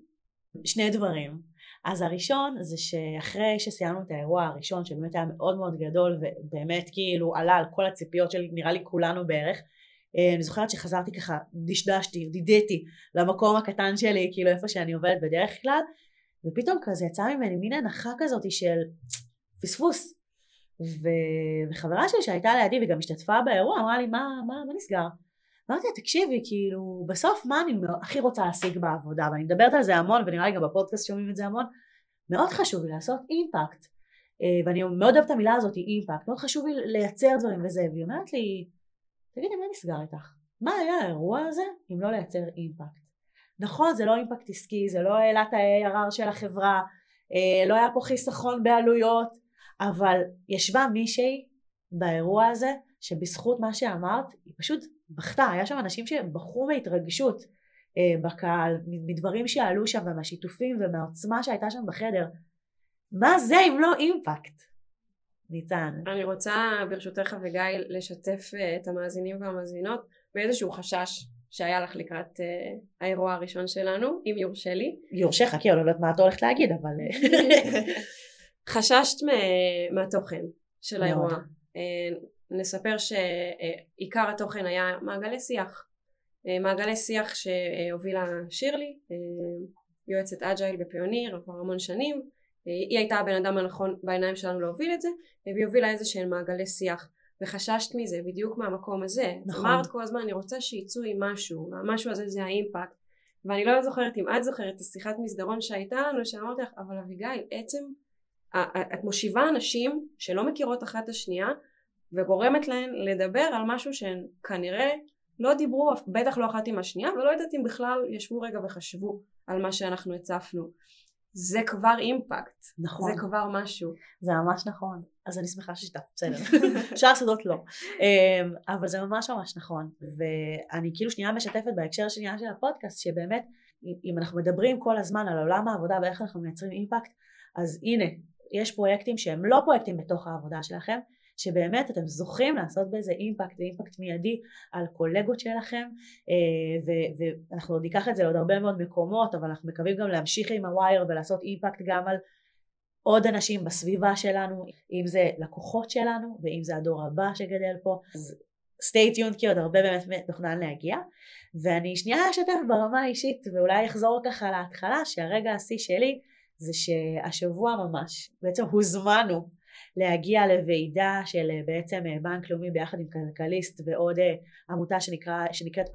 שני דברים. אז הראשון זה שאחרי שסיימנו את האירוע הראשון שבאמת היה מאוד מאוד גדול ובאמת כאילו עלה על כל הציפיות של נראה לי כולנו בערך אני זוכרת שחזרתי ככה דשדשתי דידיתי למקום הקטן שלי כאילו איפה שאני עובדת בדרך כלל ופתאום כזה יצא ממני מין הנחה כזאת של פספוס. ו... וחברה שלי שהייתה לידי וגם השתתפה באירוע אמרה לי מה, מה, מה נסגר? אמרתי לה תקשיבי כאילו בסוף מה אני הכי רוצה להשיג בעבודה? ואני מדברת על זה המון ונראה לי גם בפודקאסט שומעים את זה המון. מאוד חשוב לי לעשות אימפקט אה, ואני מאוד אוהבת את המילה הזאת אימפקט. מאוד חשוב לי לייצר דברים וזה והיא אומרת לי תגידי מה נסגר איתך מה היה האירוע הזה אם לא לייצר אימפקט נכון זה לא אימפקט עסקי זה לא העלה את ה-ARR של החברה אה, לא היה פה חיסכון בעלויות אבל ישבה מישהי באירוע הזה שבזכות מה שאמרת היא פשוט בכתה, היה שם אנשים שבכו מהתרגשות אה, בקהל, מדברים שעלו שם ומהשיתופים ומהעוצמה שהייתה שם בחדר. מה זה אם לא אימפקט? ניצן. אני רוצה ברשותך אביגיל לשתף אה, את המאזינים והמאזינות באיזשהו חשש שהיה לך לקראת uh, האירוע הראשון שלנו, אם יורשה לי. יורשה, חכי, אני לא יודעת מה את הולכת להגיד, אבל... חששת מהתוכן של האירוע. נספר שעיקר התוכן היה מעגלי שיח אה, מעגלי שיח שהובילה שירלי אה, יועצת אג'ייל בפיוניר כבר המון שנים אה, היא הייתה הבן אדם הנכון בעיניים שלנו להוביל את זה והיא הובילה איזה שהם מעגלי שיח. וחששת מזה בדיוק מהמקום הזה. נכון. אמרת כל הזמן אני רוצה שיצאו עם משהו והמשהו הזה זה האימפקט. ואני לא זוכרת אם את זוכרת את השיחת מסדרון שהייתה לנו שאמרתי לך אבל אביגיל עצם את מושיבה אנשים שלא מכירות אחת את השנייה וגורמת להן לדבר על משהו שהן כנראה לא דיברו בטח לא אחת עם השנייה ולא יודעת אם בכלל ישבו רגע וחשבו על מה שאנחנו הצפנו זה כבר אימפקט. נכון. זה כבר משהו. זה ממש נכון. אז אני שמחה ששיתפת בסדר. שאר הסודות לא. אמ, אבל זה ממש ממש נכון. ואני כאילו שנייה משתפת בהקשר שנייה של הפודקאסט שבאמת אם אנחנו מדברים כל הזמן על עולם העבודה ואיך אנחנו מייצרים אימפקט אז הנה יש פרויקטים שהם לא פרויקטים בתוך העבודה שלכם שבאמת אתם זוכים לעשות בזה אימפקט ואימפקט מיידי על קולגות שלכם אה, ו- ואנחנו עוד ניקח את זה לעוד הרבה מאוד מקומות אבל אנחנו מקווים גם להמשיך עם הווייר ולעשות אימפקט גם על עוד אנשים בסביבה שלנו אם זה לקוחות שלנו ואם זה הדור הבא שגדל פה. אז stay tuned כי עוד הרבה באמת מתוכנן להגיע. ואני שנייה אשתף ברמה האישית ואולי אחזור ככה להתחלה שהרגע השיא שלי זה שהשבוע ממש בעצם הוזמנו להגיע לוועידה של אה, בעצם אה, בנק לאומי ביחד עם כלכליסט ועוד אה, עמותה שנקרא, שנקראת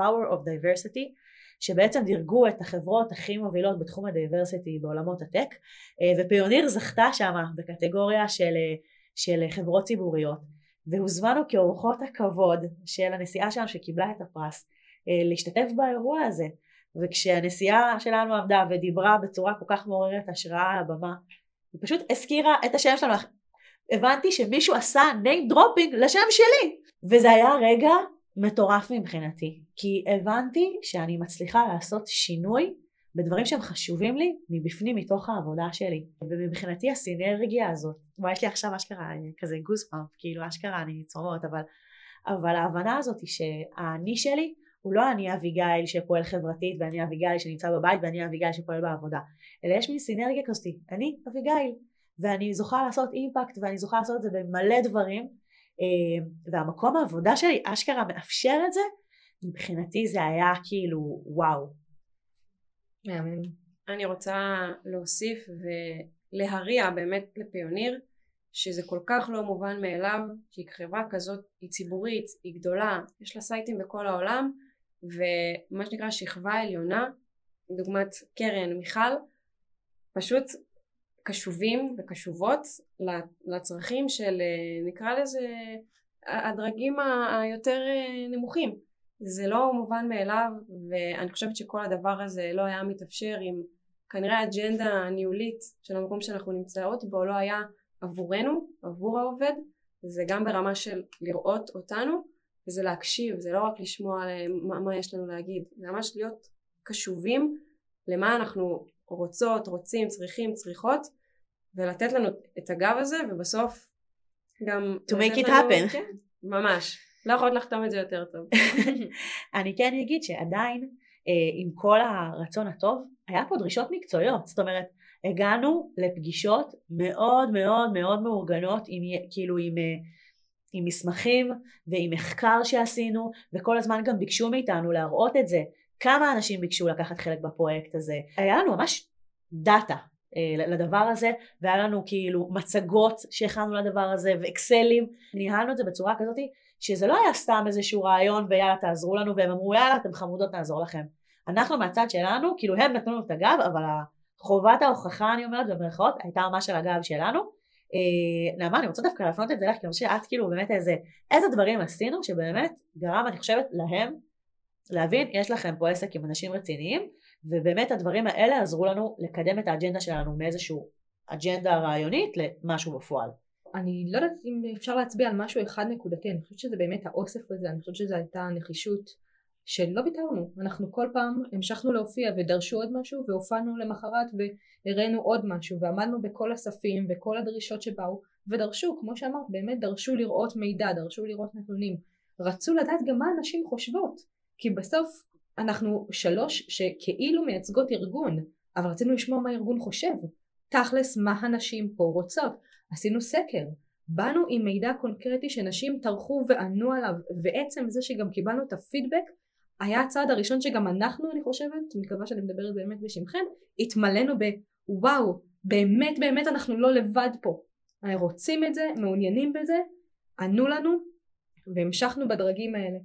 Power, of Diversity שבעצם דירגו את החברות הכי מובילות בתחום הדייברסיטי בעולמות הטק ופיוניר זכתה שמה בקטגוריה של, של חברות ציבוריות. והוזמנו כאורחות הכבוד של הנשיאה שלנו שקיבלה את הפרס להשתתף באירוע הזה. וכשהנשיאה שלנו עמדה ודיברה בצורה כל כך מעוררת השראה על הבמה היא פשוט הזכירה את השם שלנו הבנתי שמישהו עשה name dropping לשם שלי. וזה היה רגע מטורף מבחינתי כי הבנתי שאני מצליחה לעשות שינוי בדברים שהם חשובים לי מבפנים מתוך העבודה שלי. ומבחינתי הסינרגיה הזאת וואי יש לי עכשיו אשכרה כזה גוספאמפ כאילו אשכרה אני צורמות אבל אבל ההבנה הזאת היא שהאני שלי הוא לא אני אביגיל שפועל חברתית ואני אביגיל שנמצא בבית ואני אביגיל שפועל בעבודה אלא יש מין סינרגיה כזאת אני אביגיל ואני זוכה לעשות אימפקט ואני זוכה לעשות את זה במלא דברים אה, והמקום העבודה שלי אשכרה מאפשר את זה מבחינתי זה היה כאילו וואו. מאמן. אני רוצה להוסיף ולהריע באמת לפיוניר שזה כל כך לא מובן מאליו כי חברה כזאת היא ציבורית, היא גדולה, יש לה סייטים בכל העולם ומה שנקרא שכבה עליונה, דוגמת קרן, מיכל, פשוט קשובים וקשובות לצרכים של אה, נקרא לזה הדרגים היותר אה, נמוכים. זה לא מובן מאליו ואני חושבת שכל הדבר הזה לא היה מתאפשר אם כנראה האג'נדה הניהולית של המקום שאנחנו נמצאות בו לא היה עבורנו, עבור העובד, זה גם ברמה של לראות אותנו וזה להקשיב, זה לא רק לשמוע מה, מה יש לנו להגיד, זה ממש להיות קשובים למה אנחנו רוצות, רוצים, צריכים, צריכות ולתת לנו את הגב הזה ובסוף גם to make it לנו, happen. כן, ממש. לא יכולת לחתום את זה יותר טוב. אני כן אגיד שעדיין אה, עם כל הרצון הטוב היה פה דרישות מקצועיות. זאת אומרת הגענו לפגישות מאוד מאוד מאוד מאורגנות עם כאילו עם אה, עם מסמכים ועם מחקר שעשינו וכל הזמן גם ביקשו מאיתנו להראות את זה. כמה אנשים ביקשו לקחת חלק בפרויקט הזה? היה לנו ממש דאטה אה, לדבר הזה והיה לנו כאילו מצגות שהכנו לדבר הזה ואקסלים. ניהלנו את זה בצורה כזאת שזה לא היה סתם איזשהו רעיון ויאללה תעזרו לנו והם אמרו יאללה אתם חמודות נעזור לכם. אנחנו מהצד שלנו כאילו הם נתנו לנו את הגב אבל חובת ההוכחה אני אומרת במרכאות הייתה ממש על הגב שלנו נעמה אני רוצה דווקא להפנות את זה לך כי אני חושבת שאת כאילו באמת איזה איזה דברים עשינו שבאמת גרם אני חושבת להם להבין יש לכם פה עסק עם אנשים רציניים ובאמת הדברים האלה עזרו לנו לקדם את האג'נדה שלנו מאיזשהו אג'נדה רעיונית למשהו בפועל. אני לא יודעת אם אפשר להצביע על משהו אחד נקודתי, אני חושבת שזה באמת האוסף הזה, אני חושבת שזו הייתה נחישות שלא ויתרנו, אנחנו כל פעם המשכנו להופיע ודרשו עוד משהו והופענו למחרת והראינו עוד משהו ועמדנו בכל הספים וכל הדרישות שבאו ודרשו, כמו שאמרת, באמת דרשו לראות מידע, דרשו לראות נתונים, רצו לדעת גם מה הנשים חושבות, כי בסוף אנחנו שלוש שכאילו מייצגות ארגון, אבל רצינו לשמוע מה הארגון חושב, תכלס מה הנשים פה רוצות, עשינו סקר, באנו עם מידע קונקרטי שנשים טרחו וענו עליו ועצם זה שגם קיבלנו את הפידבק היה הצעד הראשון שגם אנחנו אני חושבת, מקווה שאני מדברת באמת בשמכם, התמלאנו בוואו, באמת באמת אנחנו לא לבד פה. רוצים את זה, מעוניינים בזה, ענו לנו והמשכנו בדרגים האלה.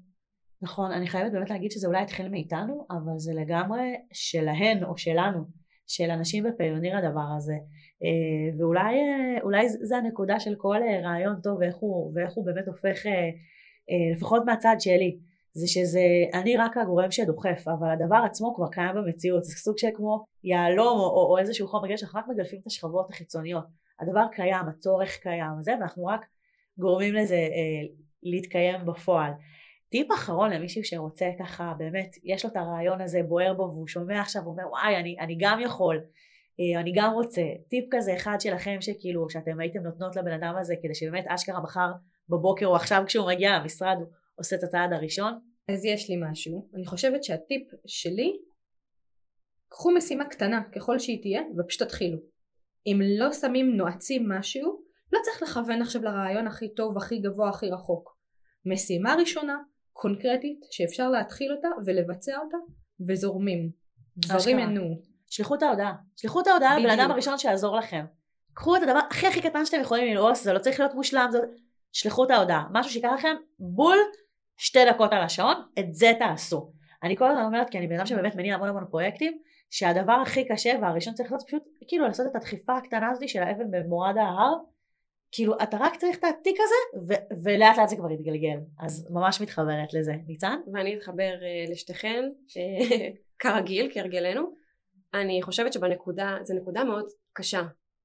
נכון, אני חייבת באמת להגיד שזה אולי התחיל מאיתנו, אבל זה לגמרי שלהן או שלנו, של אנשים בפיוניר הדבר הזה. אה, ואולי זה הנקודה של כל אה, רעיון טוב ואיך הוא, ואיך הוא באמת הופך, אה, לפחות מהצד שלי, זה שזה אני רק הגורם שדוחף אבל הדבר עצמו כבר קיים במציאות. זה סוג של כמו יהלום או, או, או איזשהו חומר גשר אנחנו רק מגלפים את השכבות החיצוניות. הדבר קיים הצורך קיים וזה ואנחנו רק גורמים לזה אה, להתקיים בפועל. טיפ אחרון למישהו שרוצה ככה באמת יש לו את הרעיון הזה בוער בו והוא שומע עכשיו ואומר וואי אני, אני גם יכול אה, אני גם רוצה. טיפ כזה אחד שלכם שכאילו שאתם הייתם נותנות לבן אדם הזה כדי שבאמת אשכרה מחר בבוקר או עכשיו כשהוא מגיע למשרד הוא עושה את הצעד הראשון? אז יש לי משהו. אני חושבת שהטיפ שלי, קחו משימה קטנה ככל שהיא תהיה ופשוט תתחילו. אם לא שמים נועצים משהו, לא צריך לכוון עכשיו לרעיון הכי טוב, הכי גבוה, הכי רחוק. משימה ראשונה, קונקרטית, שאפשר להתחיל אותה ולבצע אותה, וזורמים. דברים. ינועו. שלחו את ההודעה. שלחו את ההודעה לבן. אדם הראשון שיעזור לכם. קחו את הדבר הכי הכי קטן שאתם יכולים ללעוס, זה לא צריך להיות מושלם, זה... שלחו את ההודעה. משהו שיקח לכם בול שתי דקות על השעון, את זה תעשו. אני כל הזמן אומרת, כי אני בן אדם שבאמת מניע המון המון פרויקטים, שהדבר הכי קשה והראשון צריך לעשות פשוט כאילו לעשות את הדחיפה הקטנה הזאת של האבן במורד ההר. כאילו אתה רק צריך את התיק הזה ו- ולאט לאט זה כבר יתגלגל אז ממש מתחברת לזה ניצן? ואני אתחבר אה, לשתיכן, אה, כרגיל, כהרגלנו. אני חושבת שבנקודה, זו נקודה מאוד קשה,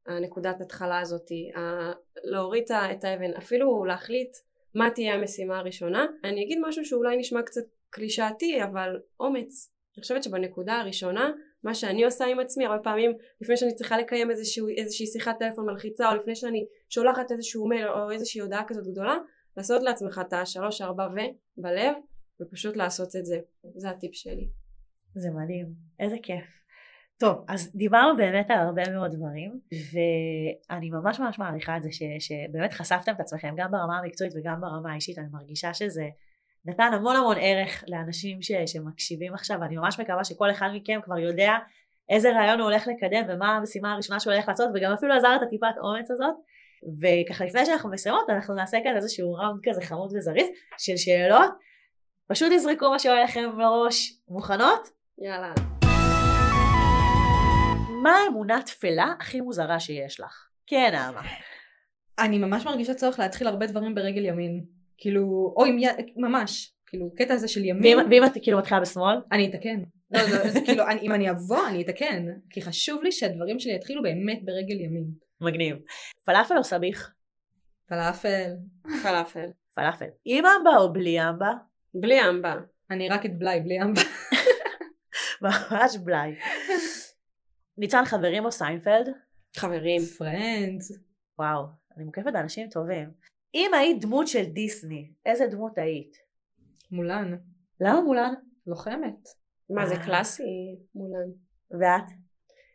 הנקודת התחלה הזאתי, ה- להוריד את האבן, אפילו להחליט מה תהיה המשימה הראשונה. אני אגיד משהו שאולי נשמע קצת קלישאתי, אבל אומץ. אני חושבת שבנקודה הראשונה, מה שאני עושה עם עצמי, הרבה פעמים לפני שאני צריכה לקיים איזשהו, איזושהי שיחת טלפון מלחיצה, או לפני שאני שולחת איזשהו מייל או איזושהי הודעה כזאת גדולה, לעשות לעצמך את השלוש ארבע ו בלב, ופשוט לעשות את זה. זה הטיפ שלי. זה מדהים, איזה כיף. טוב, אז דיברנו באמת על הרבה מאוד דברים, ואני ממש ממש מעריכה את זה ש, שבאמת חשפתם את עצמכם גם ברמה המקצועית וגם ברמה האישית, אני מרגישה שזה נתן המון המון ערך לאנשים ש, שמקשיבים עכשיו, ואני ממש מקווה שכל אחד מכם כבר יודע איזה רעיון הוא הולך לקדם ומה המשימה הראשונה שהוא הולך לעשות, וגם אפילו עזר את הטיפת אומץ הזאת. וככה לפני שאנחנו מסיימות אנחנו נעשה כאן איזשהו ראונד כזה חמוד וזריז של שאלות פשוט תזרקו מה שעולה לכם בראש מוכנות? יאללה. מה האמונה תפלה הכי מוזרה שיש לך? כן, נעמה. אני ממש מרגישה צורך להתחיל הרבה דברים ברגל ימין. כאילו, או עם יד, ממש. כאילו, קטע הזה של ימין, ואם ואם את כאילו מתחילה בשמאל? אני אתקן. לא, לא, זה כאילו, אני, אם אני אבוא, אני אתקן. כי חשוב לי שהדברים שלי יתחילו באמת ברגל ימין. מגניב. פלאפל או סביח? פלאפל. פלאפל. פלאפל. עם אמבה או בלי אמבה? בלי אמבה. אני רק את בלאי, בלי אמבה. ממש בלאי. ניצן חברים או סיינפלד? חברים. Friends. וואו, אני מוקפת באנשים טובים. אם היית דמות של דיסני, איזה דמות היית? מולן. למה מולן? לוחמת. מה זה אה. קלאסי מולן. ואת?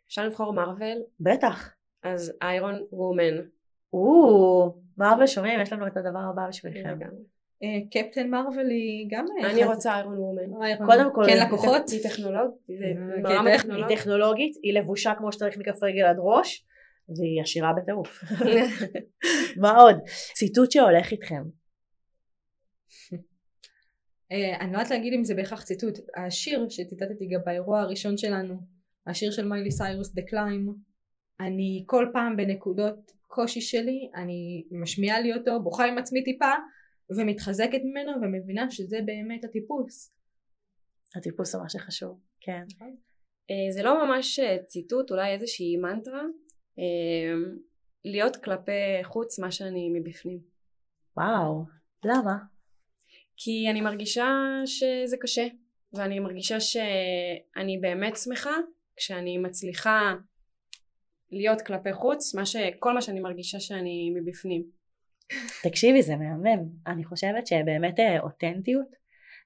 אפשר לבחור מארוול, בטח. אז Iron Woman. או, מרוויל שומעים, יש לנו את הדבר הבא בשבילכם. לגמרי. אה, קפטן מרוויל היא גם... אה, אני רוצה איירון וומן. אה, קודם כל, כן לקוחות? היא טכנולוגית, היא הטכנולוגית. טכנולוגית, היא לבושה כמו שצריך מכף רגל עד ראש, והיא עשירה בטירוף. מה עוד? ציטוט שהולך איתכם. אני לא יודעת להגיד אם זה בהכרח ציטוט. השיר שציטטתי גם באירוע הראשון שלנו, השיר של מיילי סיירוס, The Climb, אני כל פעם בנקודות קושי שלי, אני משמיעה לי אותו, בוכה עם עצמי טיפה, ומתחזקת ממנו ומבינה שזה באמת הטיפוס. הטיפוס זה מה שחשוב. כן. אה, זה לא ממש אה, ציטוט, אולי איזושהי מנטרה. אה, להיות כלפי חוץ מה שאני מבפנים. וואו. למה? כי אני מרגישה שזה קשה, ואני מרגישה שאני באמת שמחה כשאני מצליחה להיות כלפי חוץ, מה ש... כל מה שאני מרגישה שאני מבפנים. תקשיבי, זה מהמם. אני חושבת שבאמת אה, אותנטיות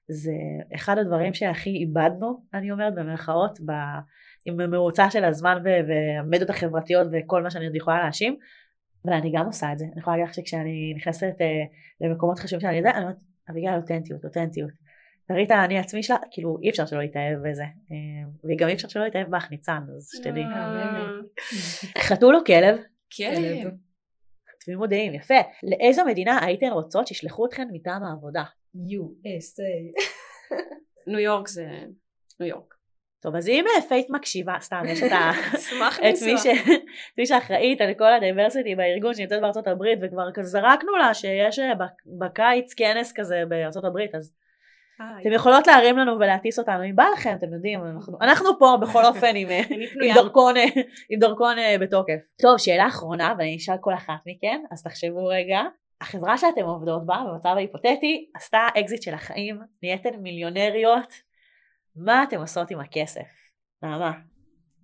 זה אחד הדברים שהכי איבדנו, אני אומרת במרכאות, ב... עם הממוצע של הזמן ו- והמדיות החברתיות וכל מה שאני עוד יכולה להאשים, ואני גם עושה את זה. אני יכולה להגיד לך שכשאני נכנסת אה, למקומות חשובים שאני יודעת, אני אומרת, אביגיל אותנטיות, אותנטיות. תראי את האני עצמי שלה, כאילו אי אפשר שלא להתאהב בזה. אה, וגם אי אפשר שלא להתאהב בך, ניצן, אז שתדעי. חתול או כלב? כלב. כתבים מודיעים, יפה. לאיזו מדינה הייתן רוצות שישלחו אתכן מטעם העבודה? USA. ניו יורק זה ניו יורק. טוב, אז אם אה, Fate מקשיבה, סתם, יש את, ה... אשמח את מי, ש... את מי שאחראית על כל ה diversity בארגון שנמצאת בארצות הברית, וכבר זרקנו לה שיש אה, בק- בקיץ כנס כזה בארצות הברית, אז אתם יכולות להרים לנו ולהטיס אותנו, אם בא לכם, אתם יודעים, אנחנו, אנחנו פה בכל אופן עם, אה, עם דרכון, אה, עם דרכון אה, בתוקף. טוב, שאלה אחרונה, ואני אשאל כל אחת מכן, אז תחשבו רגע. החברה שאתם עובדות בה, במצב ההיפותטי, עשתה אקזיט של החיים, נהייתן מיליונריות, מה אתם עושות עם הכסף? נעמה.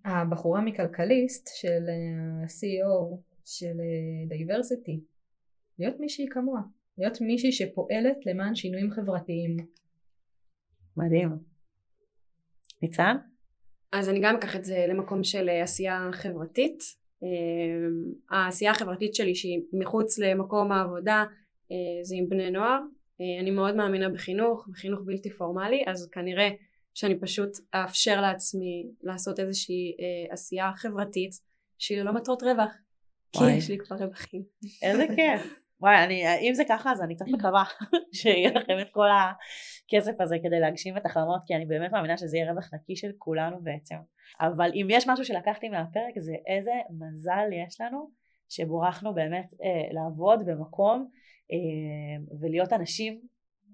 הבחורה מכלכליסט של אה, ה-CEO של diversity, להיות מישהי כמוה, להיות מישהי שפועלת למען שינויים חברתיים. מדהים. ניצן? אז אני גם אקח את זה למקום של אה, עשייה חברתית. אה, העשייה החברתית שלי שהיא מחוץ למקום העבודה אה, זה עם בני נוער. אני מאוד מאמינה בחינוך, בחינוך בלתי פורמלי, אז כנראה שאני פשוט אאפשר לעצמי לעשות איזושהי עשייה חברתית שהיא ללא מטרות רווח. כי יש לי כבר רווחים. איזה כיף. וואי, אני, אם זה ככה אז אני קצת מקווה שיהיה לכם את כל הכסף הזה כדי להגשים את החלומות כי אני באמת מאמינה שזה יהיה רווח נקי של כולנו בעצם אבל אם יש משהו שלקחתי מהפרק זה איזה מזל יש לנו שבורכנו באמת אה, לעבוד במקום אה, ולהיות אנשים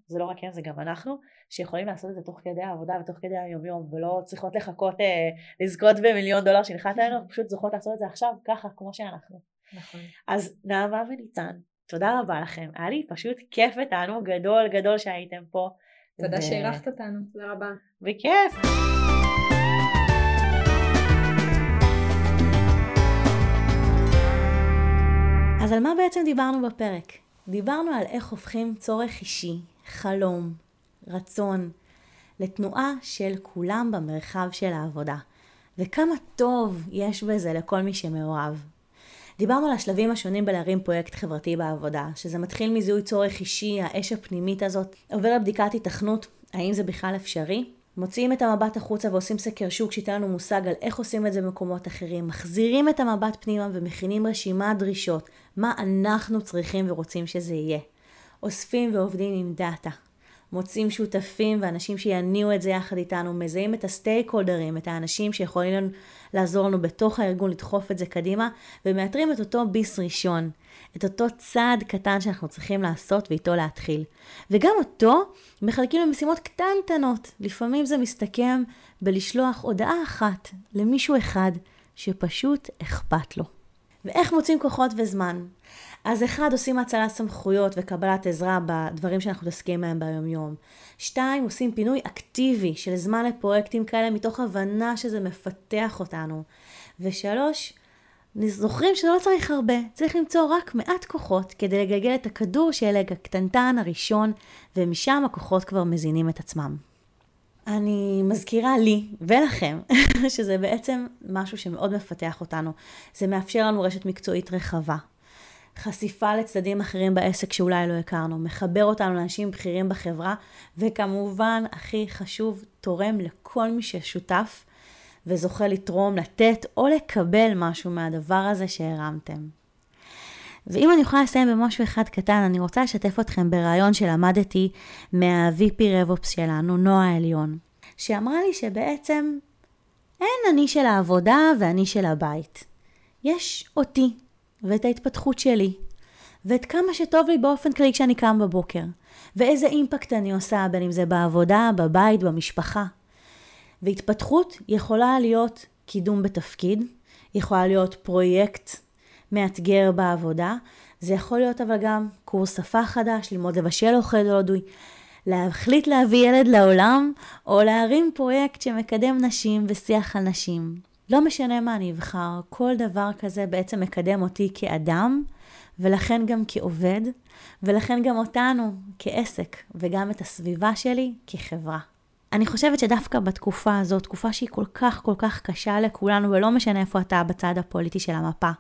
זה לא רק הם זה גם אנחנו שיכולים לעשות את זה תוך כדי העבודה ותוך כדי היום יום ולא צריכות לחכות אה, לזכות במיליון דולר שהנחת הערב פשוט זוכות לעשות את זה עכשיו ככה כמו שאנחנו נכון. אז נעמה וניצן תודה רבה לכם, היה לי פשוט כיף ותענוג גדול גדול שהייתם פה. תודה ו... שאירחת אותנו. תודה רבה. בכיף. אז על מה בעצם דיברנו בפרק? דיברנו על איך הופכים צורך אישי, חלום, רצון, לתנועה של כולם במרחב של העבודה. וכמה טוב יש בזה לכל מי שמעורב. דיברנו על השלבים השונים בלהרים פרויקט חברתי בעבודה, שזה מתחיל מזיהוי צורך אישי, האש הפנימית הזאת, עובר לבדיקת התכנות, האם זה בכלל אפשרי, מוציאים את המבט החוצה ועושים סקר שוק שייתן לנו מושג על איך עושים את זה במקומות אחרים, מחזירים את המבט פנימה ומכינים רשימת דרישות, מה אנחנו צריכים ורוצים שזה יהיה. אוספים ועובדים עם דאטה. מוצאים שותפים ואנשים שיניעו את זה יחד איתנו, מזהים את הסטייק הולדרים, את האנשים שיכולים לעזור לנו בתוך הארגון לדחוף את זה קדימה, ומאתרים את אותו ביס ראשון, את אותו צעד קטן שאנחנו צריכים לעשות ואיתו להתחיל. וגם אותו מחלקים למשימות קטנטנות. לפעמים זה מסתכם בלשלוח הודעה אחת למישהו אחד שפשוט אכפת לו. ואיך מוצאים כוחות וזמן? אז אחד, עושים הצלת סמכויות וקבלת עזרה בדברים שאנחנו מתעסקים בהם ביום יום. שתיים, עושים פינוי אקטיבי של זמן לפרויקטים כאלה מתוך הבנה שזה מפתח אותנו. ושלוש, זוכרים שלא צריך הרבה, צריך למצוא רק מעט כוחות כדי לגלגל את הכדור שלג הקטנטן הראשון, ומשם הכוחות כבר מזינים את עצמם. אני מזכירה לי ולכם שזה בעצם משהו שמאוד מפתח אותנו. זה מאפשר לנו רשת מקצועית רחבה. חשיפה לצדדים אחרים בעסק שאולי לא הכרנו, מחבר אותנו לאנשים בכירים בחברה, וכמובן, הכי חשוב, תורם לכל מי ששותף וזוכה לתרום, לתת או לקבל משהו מהדבר הזה שהרמתם. ואם אני יכולה לסיים במשהו אחד קטן, אני רוצה לשתף אתכם ברעיון שלמדתי מה-VP RevOps שלנו, נועה עליון, שאמרה לי שבעצם אין אני של העבודה ואני של הבית. יש אותי, ואת ההתפתחות שלי, ואת כמה שטוב לי באופן כללי כשאני קם בבוקר, ואיזה אימפקט אני עושה, בין אם זה בעבודה, בבית, במשפחה. והתפתחות יכולה להיות קידום בתפקיד, יכולה להיות פרויקט מאתגר בעבודה, זה יכול להיות אבל גם קורס שפה חדש, ללמוד לבשל אוכל הודוי, להחליט להביא ילד לעולם, או להרים פרויקט שמקדם נשים ושיח על נשים. לא משנה מה אני אבחר, כל דבר כזה בעצם מקדם אותי כאדם, ולכן גם כעובד, ולכן גם אותנו כעסק, וגם את הסביבה שלי כחברה. אני חושבת שדווקא בתקופה הזאת, תקופה שהיא כל כך כל כך קשה לכולנו, ולא משנה איפה אתה בצד הפוליטי של המפה,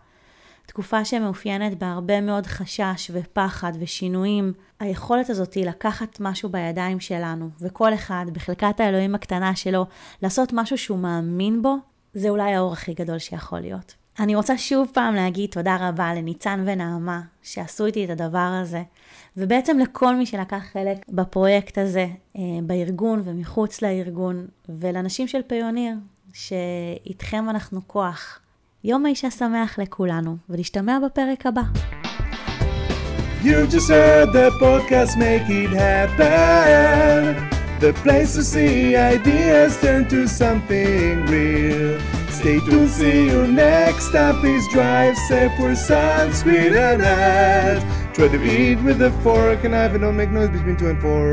תקופה שמאופיינת בהרבה מאוד חשש ופחד ושינויים, היכולת הזאת היא לקחת משהו בידיים שלנו, וכל אחד בחלקת האלוהים הקטנה שלו, לעשות משהו שהוא מאמין בו, זה אולי האור הכי גדול שיכול להיות. אני רוצה שוב פעם להגיד תודה רבה לניצן ונעמה שעשו איתי את הדבר הזה, ובעצם לכל מי שלקח חלק בפרויקט הזה, אה, בארגון ומחוץ לארגון, ולנשים של פיוניר, שאיתכם אנחנו כוח. יום האישה שמח לכולנו, ולהשתמע בפרק הבא. You just heard the podcast make it happen. The place to see ideas turn to something real. Stay tuned, see you next time. Please drive safe, wear sunscreen and hat. Try to eat with a fork and knife and don't make noise between two and four.